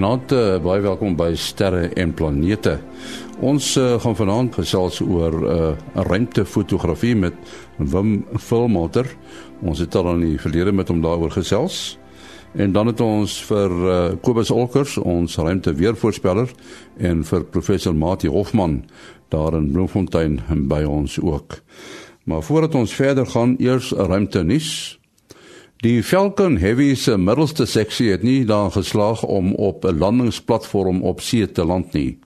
Goeienaand, uh, baie welkom by Sterre en Planete. Ons uh, gaan vanaand gesels oor 'n uh, ruimtefotografie met Wim Filmater. Ons het al in die verlede met hom daaroor gesels. En dan het ons vir uh, Kobus Olkers, ons ruimteweervoorspeller en vir professor Mati Hofman daar in Bloemfontein by ons ook. Maar voordat ons verder gaan, eers 'n ruimte nuus. Die Falcon Heavy se middelste seksie het nie daar geslaag om op 'n landingsplatform op see te land nie.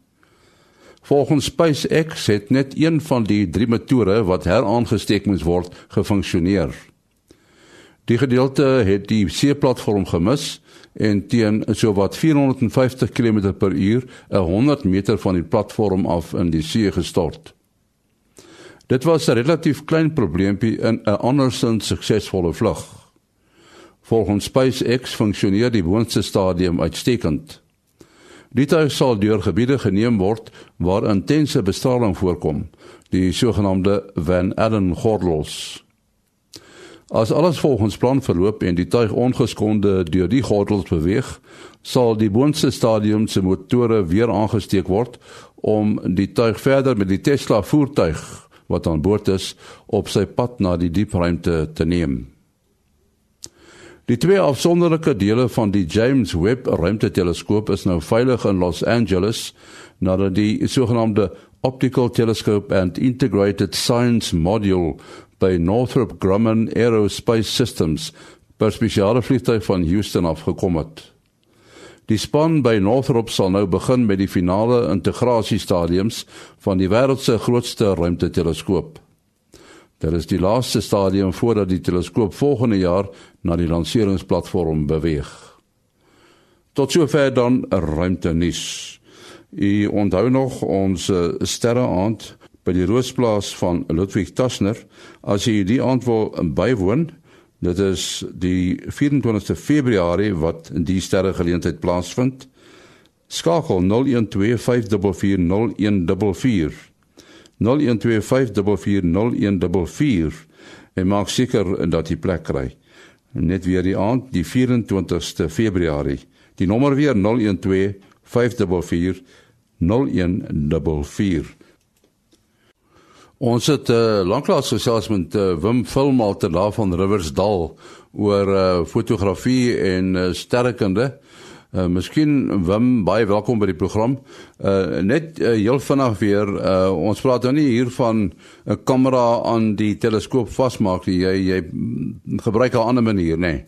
Volgens SpaceX het net een van die drie motore wat heraangesteek moes word gefunksioneer. Die gedeelte het die seeplatform gemis en teen sowat 450 km/h 100 meter van die platform af in die see gestort. Dit was 'n relatief klein probleempie in 'n andersins suksesvolle vlug. Volgens SpaceX funksioneer die boonste stadium uitstekend. Tuig sal deur gebiede geneem word waar intense bestraling voorkom, die sogenaamde Van Allen gordels. As alles volgens plan verloop en die tuig ongeskonde deur die gordels beweeg, sal die boonste stadium se motore weer aangesteek word om die tuig verder met die Tesla voertuig wat aan boord is op sy pad na die diepruimte te neem. Die twee afsonderlike dele van die James Webb ruimteteleskoop is nou veilig in Los Angeles nadat die sogenaamde Optical Telescope and Integrated Science Module by Northrop Grumman Aerospace Systems per spesiale vliegtuig van Houston afgekom het. Die span by Northrop sal nou begin met die finale integrasiestadiums van die wêreld se grootste ruimteteleskoop. Dit is die laaste stadium voordat die teleskoop volgende jaar na die lanseringsplatform beweeg. Tot sover dan 'n ruimtenis. U onthou nog ons uh, sterreaand by die Roosplaas van Ludwig Tassner. As jy die aand wil bywoon, dit is die 24ste Februarie wat die sterregeleentheid plaasvind. Skakel 012 544 0144. 0125440144 en maak seker dat jy plek kry. Net weer die aand, die 24ste Februarie. Die nommer weer 0125440144. Ons het uh, lanklaas gesels met uh, Wim Filmalter daar van Riversdal oor uh, fotografie en uh, sterrekunde. Uh miskien Wim baie welkom by die program. Uh net uh, heel vinnig weer uh ons praat nou nie hier van 'n kamera aan die teleskoop vasmaak nie. Jy jy gebruik 'n ander manier, nê? Nee.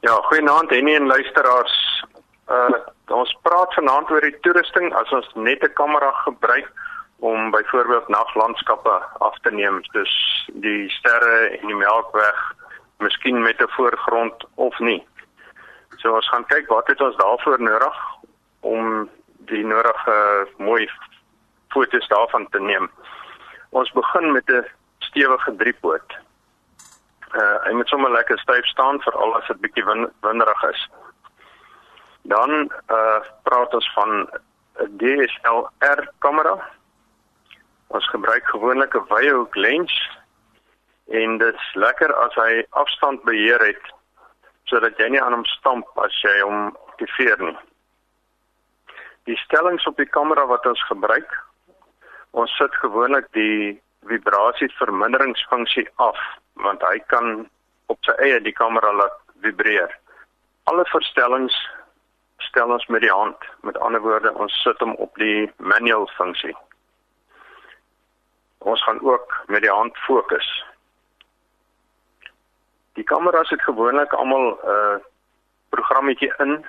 Ja, goeienaand en en luisteraars. Uh ons praat vanaand oor die toerusting as ons net 'n kamera gebruik om byvoorbeeld naglandskappe af te neem, dus die sterre en die Melkweg, miskien met 'n voorgrond of nie. So ons gaan kyk wat het ons daarvoor nodig om die nodige mooi foto's daarvan te neem. Ons begin met 'n stewige driepoot. Uh hy moet sommer lekker styf staan vir al as dit bietjie win, winderig is. Dan uh praat ons van 'n DSLR kamera. Ons gebruik gewoonlik 'n wye hoek lens en dit is lekker as hy afstand beheer het sodat jy nie aan hom stamp as jy hom aktiveer nie. Die stellings op die kamera wat ons gebruik, ons sit gewoonlik die vibrasieverminderingsfunksie af want hy kan op sy eie die kamera laat vibreer. Alle verstellings stel ons met die hand. Met ander woorde, ons sit hom op die manual funksie. Ons gaan ook met die hand fokus. Die kameras het gewoonlik almal 'n uh, programmetjie in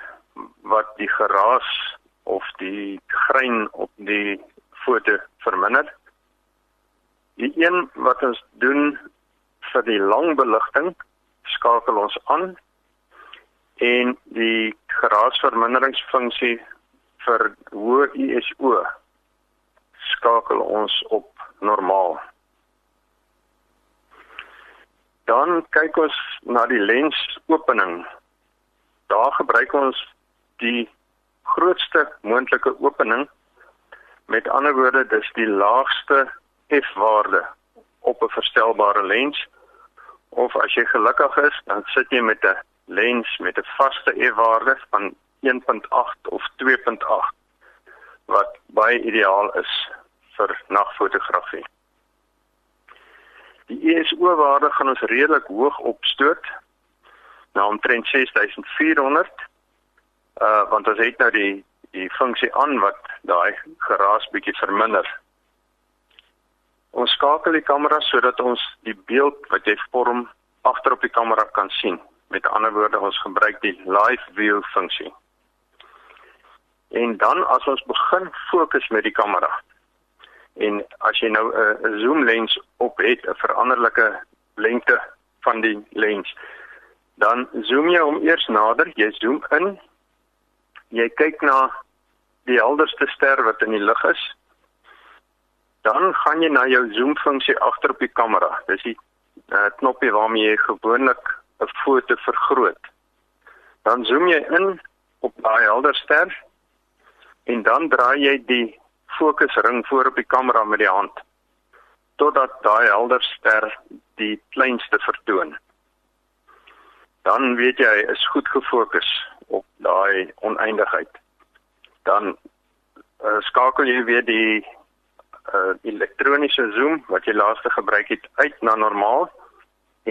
wat die geraas of die grein op die foto verminder. Die een wat ons doen vir die lang beligting skakel ons aan en die geraasverminderingsfunksie vir hoë ISO skakel ons op normaal. Dan kyk ons na die lensopening. Daar gebruik ons die grootste moontlike opening. Met ander woorde, dis die laagste f-waarde op 'n verstelbare lens. Of as jy gelukkig is, dan sit jy met 'n lens met 'n vaste f-waarde van 1.8 of 2.8 wat baie ideaal is vir nagfotografie. Die ISO waarde gaan ons redelik hoog opstoot na omtrent 6400 uh want as dit nou die die funksie aan wat daai geraas bietjie verminder. Ons skakel die kamera sodat ons die beeld wat jy vorm agter op die kamera kan sien. Met ander woorde, ons gebruik die live view funksie. En dan as ons begin fokus met die kamera. En as jy nou 'n zoom lens op het, 'n veranderlike lengte van die lens, dan zoom jy hom eers nader, jy zoom in. Jy kyk na die helderste ster wat in die lug is. Dan gaan jy na jou zoom funksie agter op die kamera. Dis die uh, knoppie waarmee jy gewoonlik 'n foto vergroot. Dan zoom jy in op daai helder ster en dan draai jy die fokusring voor op die kamera met die hand totdat daai helder ster die kleinste vertoon. Dan weet jy is goed gefokus op daai oneindigheid. Dan uh, skakel jy weer die uh, elektroniese zoom wat jy laaste gebruik het uit na normaal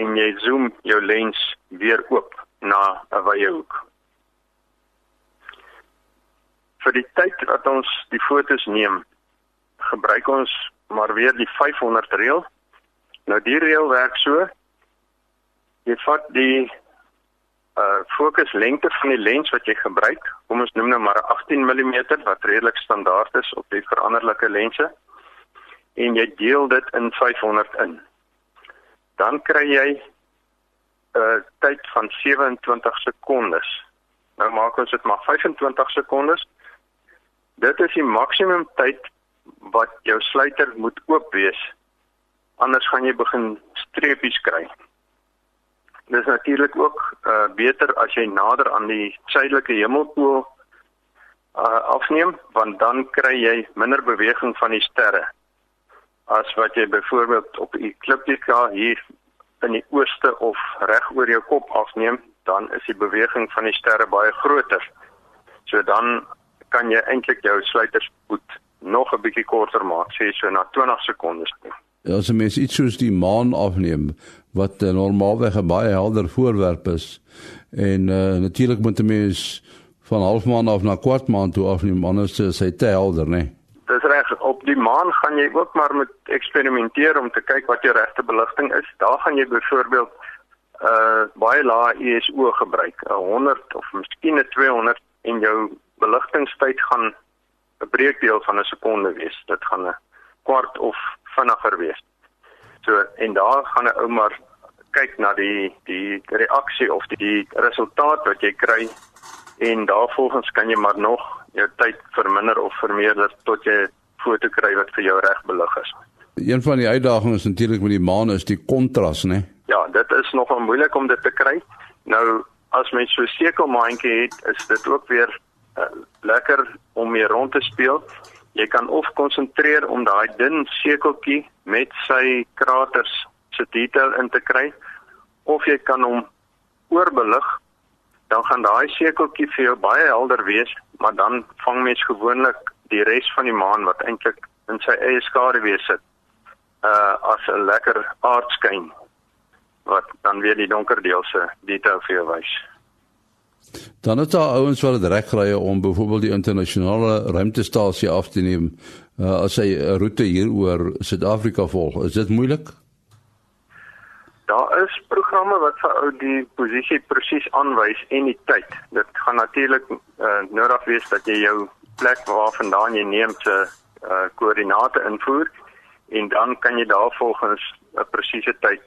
en jy zoom jou lens weer oop na 'n wye hoek. Vir die tyd wat ons die fotos neem, gebruik ons maar weer die 500 reël. Nou die reël werk so: jy vat die uh fokuslengte van die lens wat jy gebruik, kom ons noem nou maar 18 mm wat redelik standaard is op die veranderlike lense en jy deel dit in 500 in dan kry jy 'n uh, tyd van 27 sekondes. Nou maak ons dit maar 25 sekondes. Dit is die maksimum tyd wat jou sluiter moet oop wees. Anders gaan jy begin streepies kry. Dit is natuurlik ook uh, beter as jy nader aan die suidelike hemelpool uh, afneem want dan kry jy minder beweging van die sterre as wat jy byvoorbeeld op die ekliptika hier in die ooste of reg oor jou kop afneem, dan is die beweging van die sterre baie groter. So dan kan jy eintlik jou sluiterspoed nog 'n bietjie korter maak, sê so na 20 sekondes. Ja, as 'n mens iets soos die maan afneem wat uh, normaalweg 'n baie helder voorwerp is en uh, natuurlik moet 'n mens van halfmaan af na kwartmaan toe afneem anders is hy te helder, né? Nee? Dis reg. Op die maan gaan jy ook maar met eksperimenteer om te kyk wat jou regte beligting is. Daar gaan jy byvoorbeeld uh baie lae ISO gebruik, 'n 100 of miskien 'n 200 en jou beligtingstyd gaan 'n breekdeel van 'n sekonde wees. Dit gaan 'n kwart of vinniger wees. So en daar gaan 'n ou maar kyk na die die reaksie of die, die resultaat wat jy kry en daarvolgens kan jy maar nog jou tyd verminder of vermeerder tot jy 'n foto kry wat vir jou reg belig is. Een van die uitdagings natuurlik met die maan is die kontras, né? Ja, dit is nogal moeilik om dit te kry. Nou as mens so 'n sekelmaandjie het, is dit ook weer uh, lekker om mee rond te speel. Jy kan of konsentreer om daai dun sekeltjie met sy kraters se detail in te kry of jy kan hom oorbelig dan gaan daai sekeltjie vir jou baie helder wees, maar dan vang mens gewoonlik die res van die maan wat eintlik in sy eie skaduwee sit. Uh as 'n lekker aardskyn wat dan weer die donker deel se detail vir jou wys. Dan het daar ouens wat dit reg kry om byvoorbeeld die internasionale ruimtestasie af te neem uh, as hy 'n roete hier oor Suid-Afrika volg. Is dit moeilik? Daar is programme wat vir ou die posisie presies aanwys en die tyd. Dit gaan natuurlik uh, nodig wees dat jy jou plek waarvandaan jy neem te uh, koördinate invoer en dan kan jy daar volgens 'n presiese tyd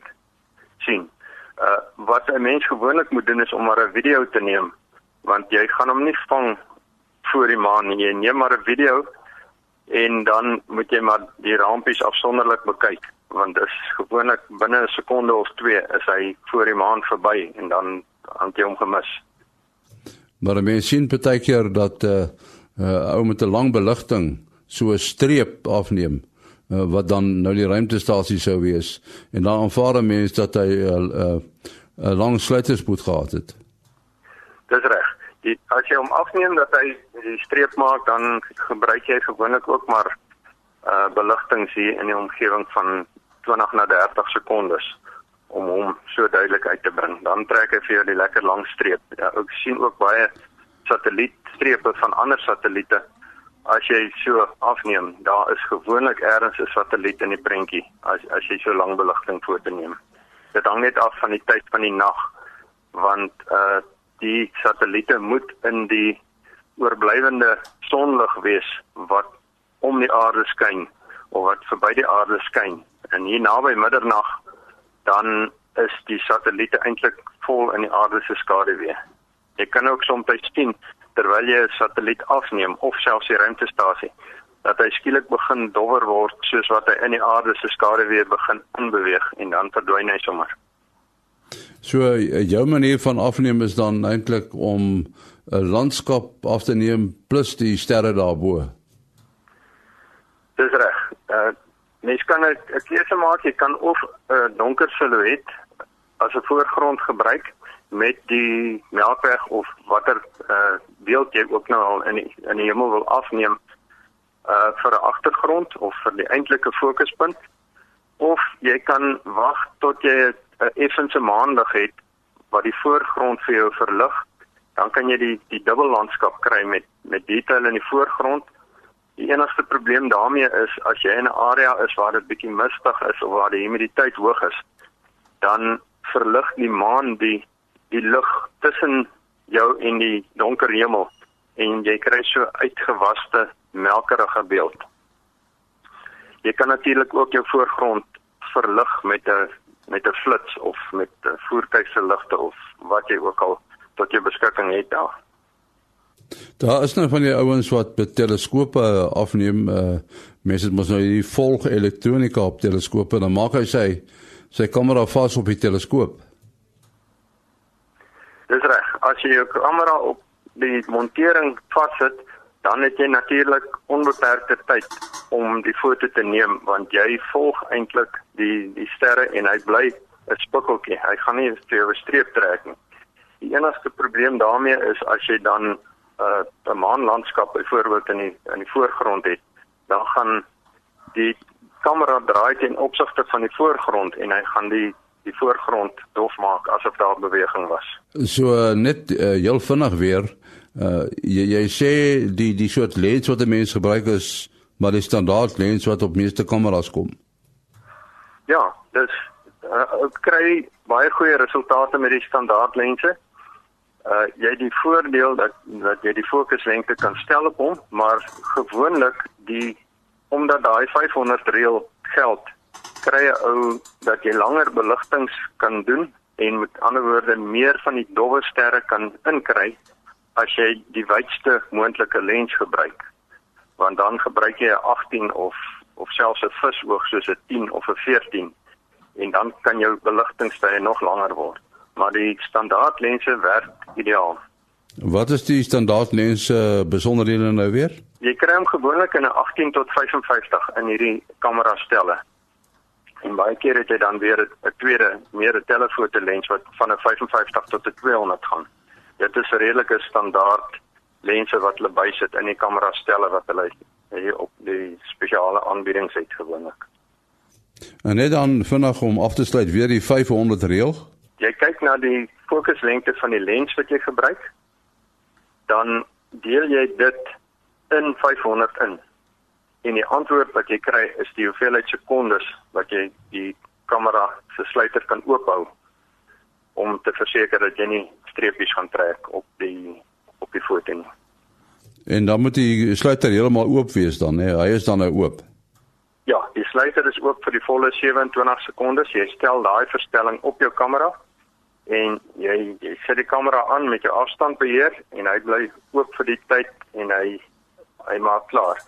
sien. Uh wat 'n mens gewoonlik moet doen is om maar 'n video te neem want jy gaan hom nie vang voor die maan nie. Jy neem maar 'n video en dan moet jy maar die rampies afsonderlik bekyk want dit is gewoonlik binne 'n sekonde of 2 is hy voor die maan verby en dan dan jy hom gemis. Maar mense sien baie keer dat 'n uh, uh, ou met 'n lang beligting so 'n streep afneem uh, wat dan nou die ruimtestasie sou wees en dan aanvaar mense dat hy 'n uh, 'n uh, uh, lang sluiterspoed gehad het. Dis reg. die as jy hom afneem dat hy die streep maak, dan gebruik jy gewoonlik ook maar uh beligtings hier in die omgewing van 20 na 30 sekondes om hom so duidelik uit te bring. Dan trek hy vir jou die lekker lang streep. Ja, ek sien ook baie satellietstrepe van ander satelliete. As jy so afneem, daar is gewoonlik ergens 'n satelliet in die prentjie as as jy so lang beligting foto neem. Dit hang net af van die tyd van die nag want uh die satelliete moet in die oorblywende sonlig wees wat om die aarde skyn of wat verby die aarde skyn. En hier naby middernag dan is die satelliete eintlik vol in die aarde se skaduwee. Jy kan ook soms sien terwyl jy 'n satelliet afneem of selfs die ruimtestasie dat hy skielik begin dowwer word soos wat hy in die aarde se skaduwee begin inbeweeg en dan verdwyn hy sommer. So jou manier van afneem is dan eintlik om 'n landskap af te neem plus die sterre daarbo. Dis reg. Uh mens kan 'n keuse maak, jy kan of 'n uh, donker silhouet as 'n voorgrond gebruik met die melkweg of watter uh beeld jy ook nou al in die, in die hemel wil afneem uh vir 'n agtergrond of vir die eintlike fokuspunt of jy kan wag tot jy 'n effense maanlig het wat die voorgrond vir jou verlig dan kan jy die die dubbel landskap kry met met detail in die voorgrond. Die enigste probleem daarmee is as jy in 'n area is waar dit bietjie mistig is of waar die humiditeit hoog is, dan verlig die maan die die lug tussen jou en die donker hemel en jy kry so uitgewaste melkerige beeld. Jy kan natuurlik ook jou voorgrond verlig met 'n met 'n flits of met voertuig se ligte of wat jy ook al tot jou beskikking het daar. Daar is nou van die ouens wat met teleskope afneem, uh, mense moet nou die volg elektronika op teleskope, dan maak hy sy sy kamera vas op die teleskoop. Dis reg. As jy jou kamera op die montering vassit, dan het jy natuurlik onbeperkte tyd om die foto te neem want jy volg eintlik die die sterre en hy bly 'n spikkeltjie. Hy gaan nie jou 'n streep trek nie. Die enigste probleem daarmee is as jy dan uh, 'n maanlandskap byvoorbeeld in die in die voorgrond het, dan gaan die kamera draai teen opsigte van die voorgrond en hy gaan die die voorgrond dof maak asof daar beweging was. So net uh, heel vinnig weer uh, jy jy sê die die soort lens wat mense gebruik is maar die standaard lens wat op meeste kameras kom. Ja, dis uh, kry baie goeie resultate met die standaard lense uh jy het die voordeel dat dat jy die fokuslengte kan stel op hom, maar gewoonlik die omdat daai 500 reël geld, kry jy ou dat jy langer beligtings kan doen en met ander woorde meer van die dowwe sterre kan inkry as jy die wydste moontlike lens gebruik. Want dan gebruik jy 'n 18 of of selfs 'n visoog soos 'n 10 of 'n 14 en dan kan jou beligtingstye nog langer word maar die standaard lense werk ideaal. Wat is die standaard lens uh, besonderhede nou weer? Jy kry hom gewoonlik in 'n 18 tot 55 in hierdie kamera stelle. En baie keer het jy dan weer 'n tweede, meer 'n telefoto lens wat van 'n 55 tot 'n 200 gaan. Dit is 'n redelike standaard lense wat hulle bysit in die kamera stelle wat hulle hier op die spesiale aanbiedings het gewoonlik. En net dan vinnig om af te sluit weer die 500 reël jy kyk na die fokuslengte van die lens wat jy gebruik, dan deel jy dit in 500 in. En die antwoord wat jy kry is die hoeveelheid sekondes wat jy die kamera se sluiter kan oophou om te verseker dat jy nie streepies gaan trek op die op die foto nie. En dan moet die sluiter heeltemal oop wees dan, hè? Hy is dan nou oop. Ja, die sluiter is oop vir die volle 27 sekondes. Jy stel daai verstelling op jou kamera en jy jy sit die kamera aan met jou afstandbeheer en hy bly oop vir die tyd en hy hy maak klaar.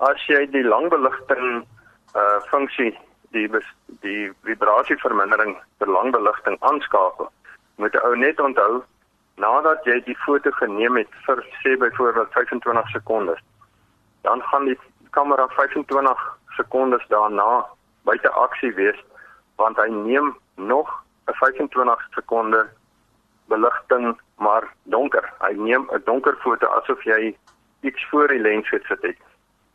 As jy die langbeligting uh funksie die die vibrasievermindering vir langbeligting aanskakel, moet jy ou net onthou nadat jy die foto geneem het vir sê byvoorbeeld 25 sekondes, dan gaan die kamera 25 sekondes daarna buite aksie wees want hy neem nog 'n 25 sekonde beligting maar donker. Hy neem 'n donker foto asof jy iets voor die lens gesit het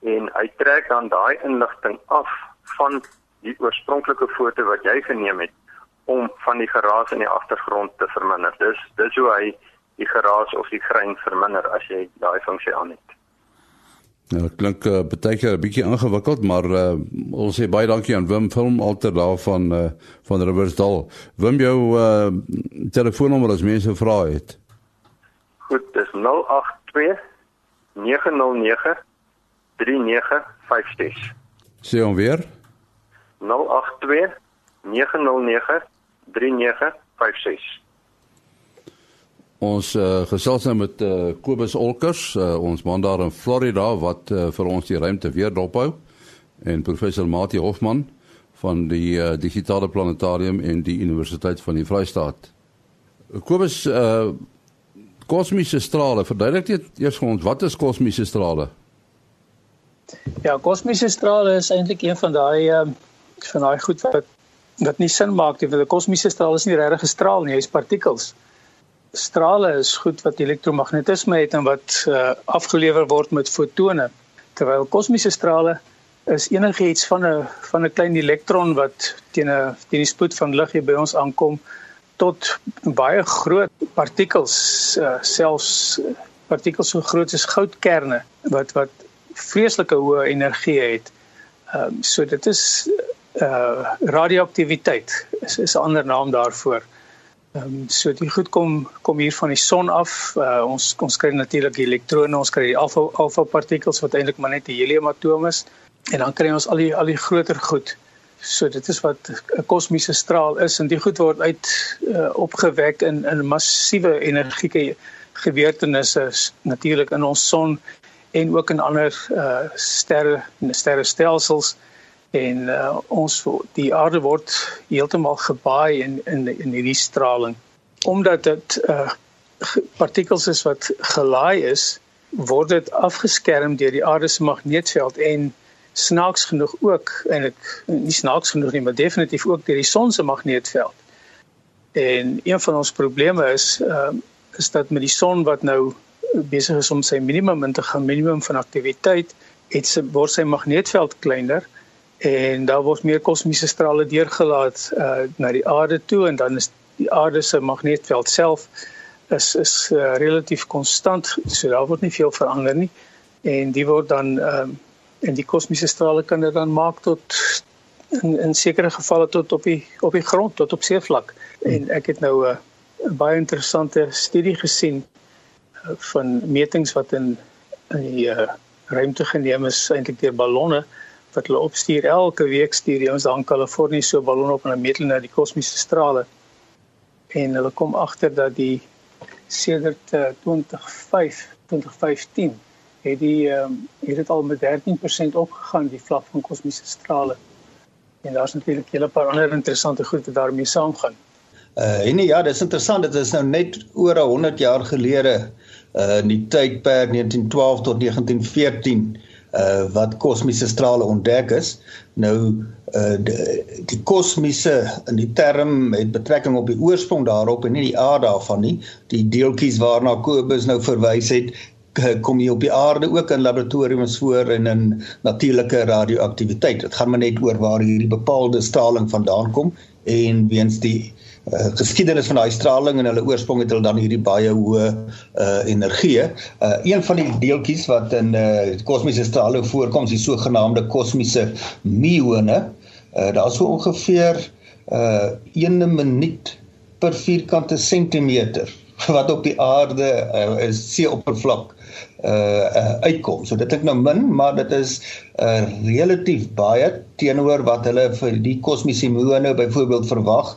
en hy trek dan daai inligting af van die oorspronklike foto wat jy geneem het om van die geraas in die agtergrond te verminder. Dis dis hoe hy die geraas of die grein verminder as jy daai funksie aan het. Ja, dit klink uh, baie keer 'n bietjie ingewikkeld, maar uh, ons sê baie dankie aan Wim Film Alter daarvan uh, van Riversdal. Wim jou uh, telefoonnommer as mense vra het. Goed, dis 082 909 3956. Sê hom weer. 082 909 3956. Ons uh, gesels nou met uh, Kobus Olkers, uh, ons man daar in Florida wat uh, vir ons die ruimte weer dophou en professor Mati Hofman van die uh, digitale planetarium en die Universiteit van die Vrystaat. Kobus, uh, kosmiese strale, verduidelik net eers vir ons wat is kosmiese strale? Ja, kosmiese strale is eintlik een van daai uh, van daai goed wat wat nie sin maak nie, want 'n kosmiese straal is nie regtig 'n straal nie, hy's partikels. Strale is goed wat elektromagnetisme het en wat uh, afgelewer word met fotone terwyl kosmiese strale is enigiets van 'n van 'n klein elektron wat teen 'n teen die spoed van lig hier by ons aankom tot baie groot partikels uh, selfs partikels so groot as goudkerne wat wat vreeslike hoë energie het. Ehm um, so dit is uh radioaktiwiteit is, is 'n ander naam daarvoor. Ehm um, so die goed kom kom hier van die son af. Uh, ons ons kry natuurlik elektrone, ons kry die alfa alfa partikels wat eintlik maar net 'n heliumatom is en dan kry ons al die al die groter goed. So dit is wat 'n kosmiese straal is en die goed word uit uh, opgewek in in massiewe energieke gebeurtenisse natuurlik in ons son en ook in ander uh, sterre sterrestelsels. En uh, ons die aarde word heeltemal gebaai in in in hierdie straling. Omdat dit uh, partikels is wat gelaai is word dit afgeskerm deur die aarde se magneetveld en snaaks genoeg ook eintlik nie snaaks genoeg nie maar definitief ook deur die son se magneetveld. En een van ons probleme is uh, is dat met die son wat nou besig is om sy minimum in te gaan minimum van aktiwiteit het sy word sy magneetveld kleiner en daar word meer kosmiese strale deurgelaat uh, na die aarde toe en dan is die aarde se magneetveld self is is uh, relatief konstant so daar word nie veel verander nie en die word dan um, en die kosmiese strale kan dit dan maak tot in in sekere gevalle tot op die op die grond tot op seevlak. En ek het nou 'n uh, baie interessante studie gesien van metings wat in in die uh, ruimte geneem is eintlik deur ballonne wat hulle opstuur. Elke week stuur die ons daar in Kalifornië so ballon op en hulle meet hulle nou die kosmiese strale. En hulle kom agter dat die sedert uh, 2005 2015 het die um, het dit al met 13% opgegaan die vlak van kosmiese strale. En daar's natuurlik hele paar ander interessante goed wat daarmee saamgaan. Uh en ja, dis interessant, dit is nou net oor 100 jaar gelede uh in die tydperk 1912 tot 1914 uh wat kosmiese strale ontdek is. Nou uh die, die kosmiese in die term met betrekking op die oorsprong daarop en nie die aard daarvan nie. Die deeltjies waarna Kobus nou verwys het, kom hier op die aarde ook in laboratoriums voor en in natuurlike radioaktiwiteit. Dit gaan maar net oor waar hierdie bepaalde straling vandaan kom en weens die uh, geskiedenis van daai straling en hulle oorsprong het hulle dan hierdie baie hoë uh, energie. Uh, een van die deeltjies wat in uh, kosmiese strale voorkom, is die sogenaamde kosmiese muone. Uh, daar is so ongeveer uh, 1 minuut per vierkante sentimeter wat op die aarde uh, see oppervlak uh, uh uitkom. So dit klink nou min, maar dit is uh relatief baie teenoor wat hulle vir die kosmiese muone byvoorbeeld verwag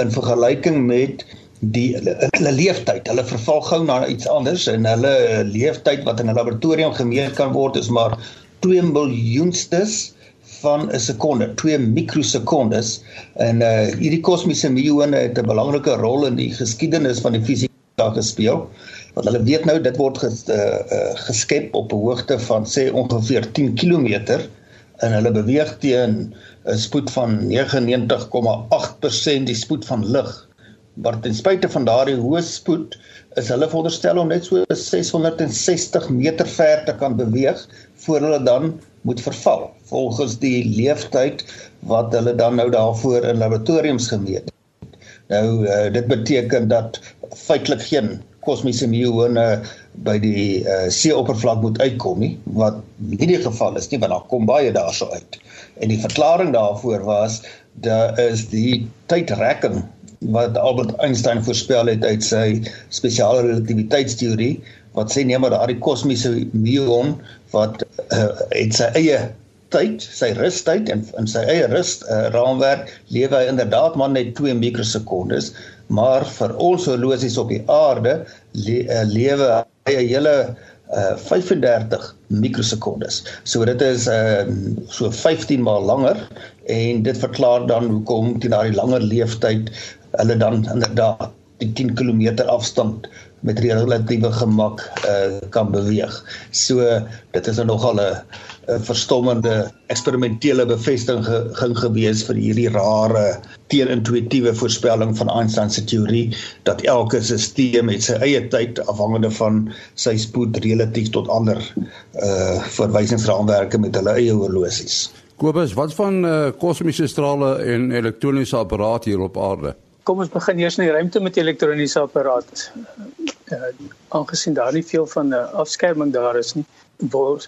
in vergelyking met die hulle leeftyd. Hulle verval gou na iets anders en hulle leeftyd wat in 'n laboratorium gemeet kan word is maar 2 miljoenstes van 'n sekonde, 2 mikrosekondes. En uh hierdie kosmiese muone het 'n belangrike rol in die geskiedenis van die fisika gespeel. Want hulle weet nou dit word ges, uh, uh, geskep op 'n hoogte van sê ongeveer 10 km en hulle beweeg teen 'n spoed van 99,8% die spoed van lig maar ten spyte van daardie hoë spoed is hulle veronderstel om net so 660 meter ver te kan beweeg voor hulle dan moet verval volgens die leeftyd wat hulle dan nou daarvoor in laboratoriums gemeet het. Nou uh, dit beteken dat feitelik geen kosmiese muone by die uh, seeoppervlak moet uitkom nie wat nie die geval is nie want daar kom baie daarso uit. En die verklaring daarvoor was dat is die tydrekking wat Albert Einstein voorspel het uit sy spesiale relativiteitsteorie wat sê nee maar daardie kosmiese muon wat uh, het sy eie tyd, sy rustyd en in sy eie rust uh, raamwerk lewe hy inderdaad maar net 2 mikrosekondes, maar vir ons horlosies op die aarde le uh, lewe hy 'n hele uh, 35 mikrosekondes. So dit is uh, so 15 maal langer en dit verklaar dan hoekom teen daardie langer leeftyd hulle dan inderdaad die 10 km afstand met relatiewe gemak uh, kan beweeg. So dit is nou nogal 'n verstommende eksperimentele bevestiging ge, gewees vir hierdie rare teenintuïtiewe voorspelling van Einstein se teorie dat elke stelsel met sy eie tyd afhangende van sy spoed relatief tot ander uh verwysingsraamwerke met hulle eie horlosies. Kobus, wat van uh, kosmiese strale en elektroniese apparate hier op aarde? Kom ons begin eers in die ruimte met elektroniese apparate. Uh, aangesien daar nie veel van 'n uh, afskerming daar is nie,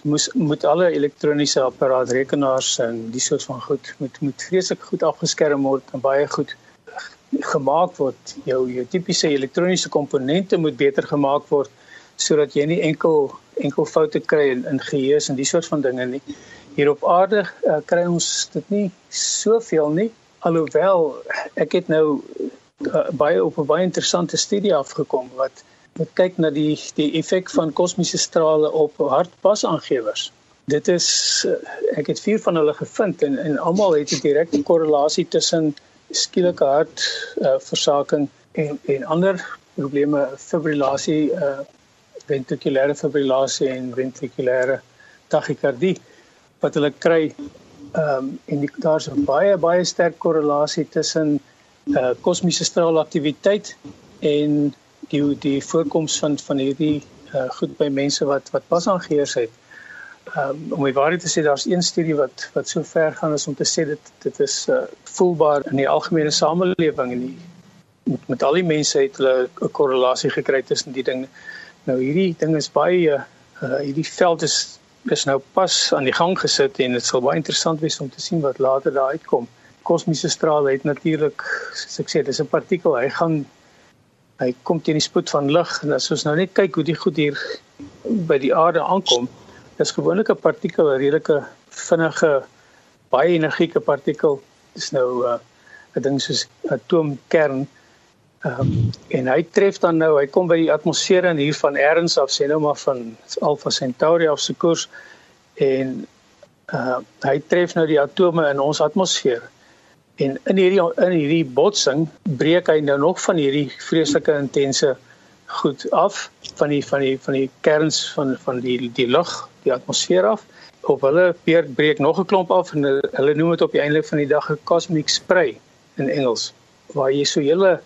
moes moet alle elektroniese apparate, rekenaars en die soort van goed moet moet vreeslik goed afgeskerm word en baie goed gemaak word. Jou jou tipiese elektroniese komponente moet beter gemaak word sodat jy nie enkel enkel foute kry in, in geheue en die soort van dinge nie. Hier op aarde uh, kry ons dit nie soveel nie alhoewel ek het nou uh, baie op 'n baie interessante studie afgekom wat wat kyk na die die effek van kosmiese strale op hartpasaangewers. Dit is uh, ek het vier van hulle gevind en en almal het 'n direkte korrelasie tussen skielike hartversaking uh, en en ander probleme fibrillasie uh, ventrikulêre fibrillasie en ventrikulêre tachykardie wat hulle kry Ehm um, en daar's 'n baie baie sterk korrelasie tussen uh, kosmiese straalaktiwiteit en die die voorkoms van van hierdie uh, goed by mense wat wat pas aangeheers het. Ehm um, om die waarheid te sê daar's een studie wat wat so ver gaan as om te sê dit dit is uh, voelbaar in die algemene samelewing en die met, met al die mense het hulle 'n korrelasie gekry tussen die dinge. Nou hierdie ding is baie uh, hierdie veld is is nou pas aan die gang gesit en dit sal baie interessant wees om te sien wat later daar uitkom. Kosmiese strale het natuurlik, soos ek sê, dis 'n partikel. Hy gaan hy kom teen die spoed van lig en as ons nou net kyk hoe die goed hier by die aarde aankom, dis gewoonlik 'n partikel, 'n redelike vinnige baie energieke partikel. Dis nou uh, 'n ding soos atoomkern Ehm um, en hy tref dan nou, hy kom by die atmosfeer en hier van ergens af sê nou maar van Alpha Centauri af se koers en uh hy tref nou die atome in ons atmosfeer. En in hierdie in hierdie botsing breek hy nou nog van hierdie vreeslike intense goed af van die van die van die kerns van van die die lug, die atmosfeer af. Op hulle beurt breek nog 'n klomp af en hulle noem dit op die einde van die dag 'n cosmic spray in Engels waar jy so hele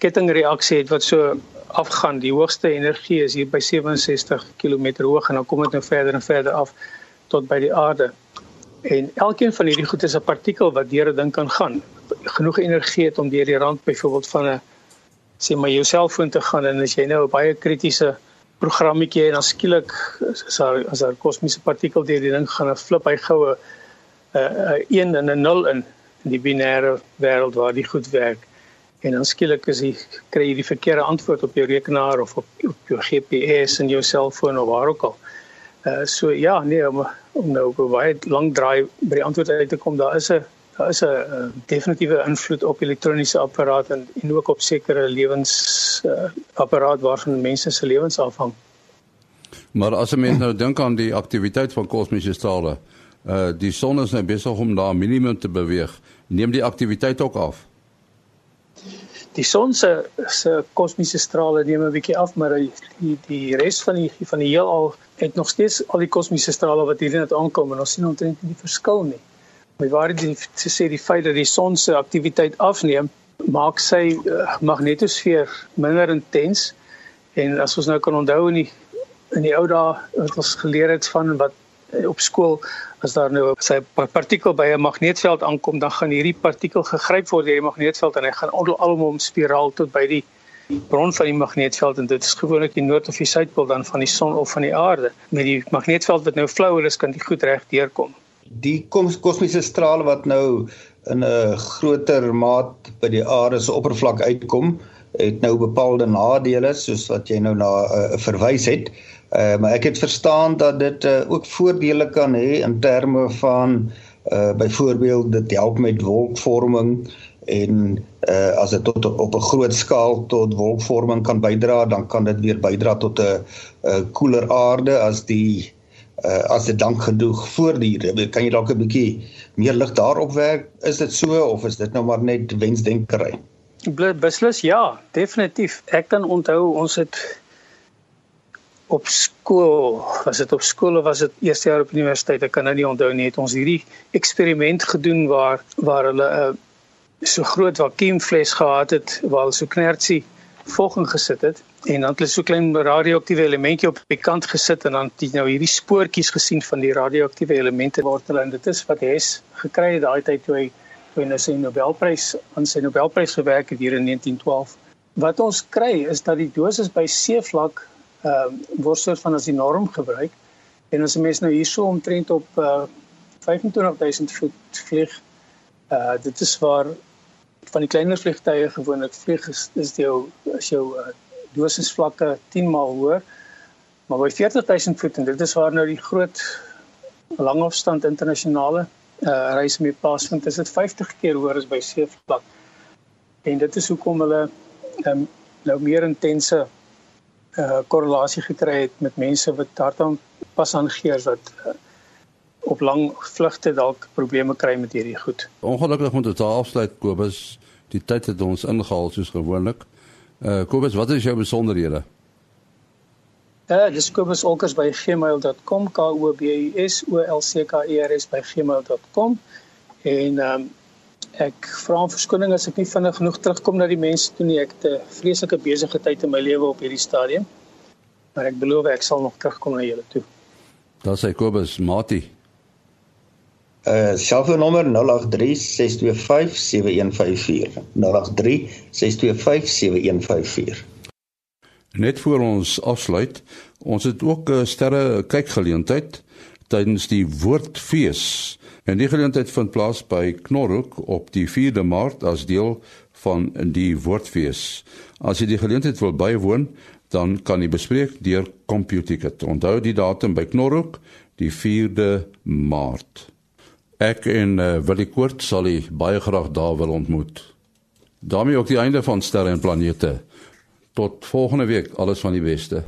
kettingreaksie het wat so afgaan. Die hoogste energie is hier by 67 km hoog en dan kom dit nou verder en verder af tot by die aarde. En elkeen van hierdie goed is 'n partikel wat deur 'n ding kan gaan. Genoeg energie het om deur die rand byvoorbeeld van 'n sê maar jou selfoon te gaan en as jy nou 'n baie kritiese programmetjie en dan skielik as daar as daar kosmiese partikel deur die ding gaan, dan flip hy goue 'n 'n 1 en 'n 0 in in die binêre wêreld waar die goed werk en dan skielik is jy kry jy die verkeerde antwoord op jou rekenaar of op, op jou GPS en jou selfoon of waar ook al. Uh so ja, nee, om, om nou op 'n baie lang draai by die antwoord uit te kom, daar is 'n daar is 'n uh, definitiewe invloed op elektroniese apparate en, en ook op sekere lewens uh, apparaat waarvan mense se lewens afhang. Maar as 'n mens nou dink aan die aktiwiteit van kosmiese strale, uh die son is nou besig om daar minimum te beweeg. Neem die aktiwiteit ook af? Die son se se kosmiese strale neem 'n bietjie af, maar die die, res van die van die heelal het nog steeds al die kosmiese strale wat hierdie net aankom en ons sien omtrent nie die verskil nie. Maar waar dit te sê die feit dat die son se aktiwiteit afneem, maak sy uh, magnetosfeer minder intens en as ons nou kan onthou in die in die ou dae wat ons geleer het van wat eh, op skool as daar nou 'n partikel by 'n magneetveld aankom, dan gaan hierdie partikel gegryp word deur die magneetveld en hy gaan alom spiraal tot by die bron van die magneetveld en dit is gewoonlik die noord of die suidpool dan van die son of van die aarde. Met die magneetveld wat nou flou is, kan dit goed reg deurkom. Die kosmiese strale wat nou in 'n groter maat by die aarde se oppervlak uitkom, het nou bepaalde nadele soos wat jy nou na uh, verwys het. Uh, maar ek het verstaan dat dit uh, ook voordele kan hê in terme van uh byvoorbeeld dit help met wolkvorming en uh as dit tot op 'n groot skaal tot wolkvorming kan bydra, dan kan dit weer bydra tot 'n 'n koeler aarde as die uh as dit dank genoeg voordiere. Kan jy dalk 'n bietjie meer lig daarop werk? Is dit so of is dit nou maar net wensdenkery? Beslis ja, definitief. Ek kan onthou ons het op skool, was dit op skool of was dit eerste jaar op universiteit, ek kan nou nie onthou nie, het ons hierdie eksperiment gedoen waar waar hulle 'n uh, so groot vakuumfles gehad het waar hulle so knertsie volging gesit het en dan het hulle so klein radioaktiewe elementjie op die kant gesit en dan het jy nou hierdie spoortjies gesien van die radioaktiewe elemente word hulle en dit is wat Hess gekry het daai tyd toe hy toe hy sy Nobelprys aan sy Nobelprys gewerk het hier in 1912. Wat ons kry is dat die dosis by seevlak ehm uh, word soort van as die norm gebruik. En as 'n mens nou hierso omtrent op uh, 25000 voet vlieg, uh dit is waar van die kleiner vliegtye gewoonlik vlieg is, is jou as jou uh, dosisvlakke 10 maal hoër. Maar by 40000 voet en dit is waar nou die groot langafstand internasionale uh reis mee plaasvind, is dit 50 keer hoër as by seevlak. En dit is hoekom hulle um, nou meer intense uh korrelasie gekry het met mense wat daardan pas aangeer dat uh, op lang vlugte dalk probleme kry met hierdie goed. Ongelukkig moet dit afsluit Kobus. Die tyd het ons ingehaal soos gewoonlik. Uh Kobus, wat is jou besonderhede? Ja, uh, dis Kobus Olkers by gmail.com K O B U S O L C K E R S by gmail.com en ehm um, ek vra om verskoning as ek nie vinnig genoeg terugkom na die mense toe nie. Ek het 'n vreeslike besige tyd in my lewe op hierdie stadium. Maar ek belowe ek sal nog terugkom na julle toe. Daar sê Kobus Mati. Uh selfoonnommer 0836257154. 0836257154. Net voor ons afsluit, ons het ook 'n sterre kykgeleentheid tydens die Woordfees En die geleentheid vind plaas by Knorhoek op die 4de Maart as deel van die Woordfees. As jy die geleentheid wil bywoon, dan kan jy bespreek deur CompuTicket. Onthou die datum by Knorhoek, die 4de Maart. Ek en uh, Willie Koort sal jy baie graag daar wil ontmoet. daarmee ook die einde van sterre en planete. Tot volgende week, alles van die beste.